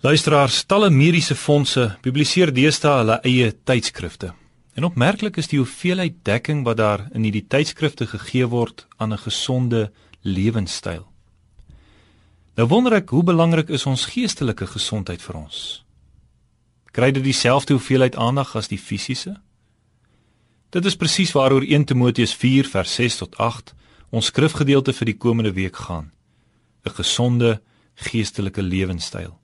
Luisteraars, talle mediese fondse publiseer deesdae hulle eie tydskrifte. En opmerklik is die hoeveelheid dekking wat daar in hierdie tydskrifte gegee word aan 'n gesonde lewenstyl. Nou wonder ek, hoe belangrik is ons geestelike gesondheid vir ons? Kry dit dieselfde hoeveelheid aandag as die fisiese? Dit is presies waaroor 1 Timoteus 4 vers 6 tot 8 ons skrifgedeelte vir die komende week gaan. 'n Gesonde geestelike lewenstyl.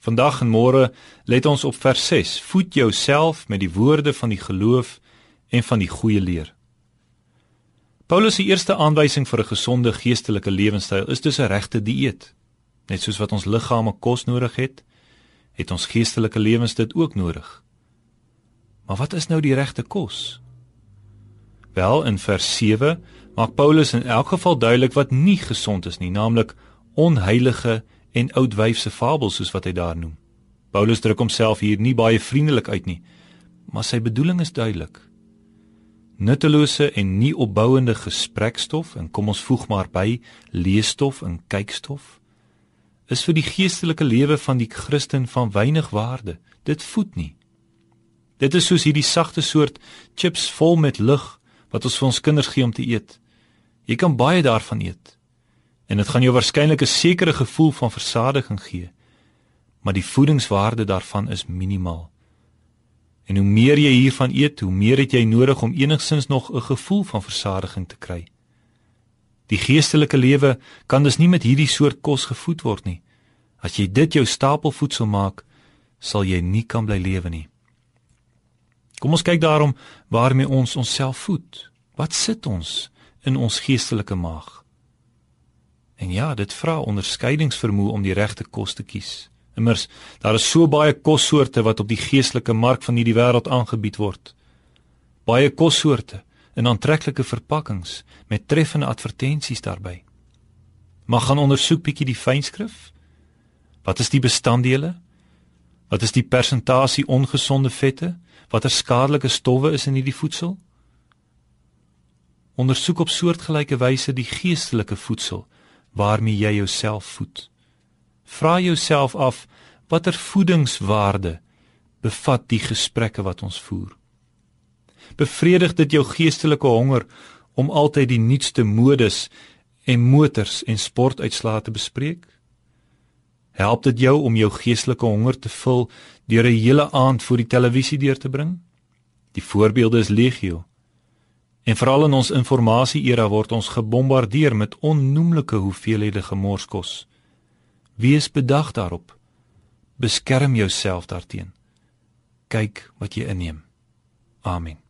Vandag en môre let ons op vers 6. Voed jouself met die woorde van die geloof en van die goeie leer. Paulus se eerste aanwysing vir 'n gesonde geestelike lewenstyl is dus 'n regte dieet. Net soos wat ons liggame kos nodig het, het ons geestelike lewens dit ook nodig. Maar wat is nou die regte kos? Wel, in vers 7 maak Paulus in elk geval duidelik wat nie gesond is nie, naamlik onheilige en oudwyfse fabels soos wat hy daar noem. Paulus druk homself hier nie baie vriendelik uit nie, maar sy bedoeling is duidelik. Nuttelose en nie opbouende gesprekstof en kom ons voeg maar by leesstof en kykstof is vir die geestelike lewe van die Christen van weinig waarde. Dit voed nie. Dit is soos hierdie sagte soort chips vol met lug wat ons vir ons kinders gee om te eet. Jy kan baie daarvan eet, en dit gaan jou waarskynlik 'n sekere gevoel van versadiging gee. Maar die voedingswaarde daarvan is minimaal. En hoe meer jy hiervan eet, hoe meer het jy nodig om enigsins nog 'n gevoel van versadiging te kry. Die geestelike lewe kan dus nie met hierdie soort kos gevoed word nie. As jy dit jou stapelvoedsel maak, sal jy nie kan bly lewe nie. Kom ons kyk daarom waarmee ons onsself voed. Wat sit ons in ons geestelike maag? En ja, dit vra onderskeidingsvermoë om die regte kos te kies. Immers, daar is so baie kossoorte wat op die geestelike mark van hierdie wêreld aangebied word. Baie kossoorte in aantreklike verpakkings met treffende advertensies daarbey. Maar gaan ondersoek bietjie die fynskrif. Wat is die bestanddele? Wat is die persentasie ongesonde vette? Watter skadelike stowwe is in hierdie voedsel? Ondersoek op soortgelyke wyse die geestelike voedsel waarmee jy jouself voed. Vra jouself af watter voedingswaarde bevat die gesprekke wat ons voer. Bevredig dit jou geestelike honger om altyd die nuutste modes en motors en sportuitslae te bespreek? Help dit jou om jou geestelike honger te vul deur 'n hele aand voor die televisie deur te bring? Die voorbeelde is legio. En veral in ons informasie-era word ons gebombardeer met onnoemlike hoeveelhede gemorskos. Wees bedag daarop. Beskerm jouself daarteen. Kyk wat jy inneem. Amen.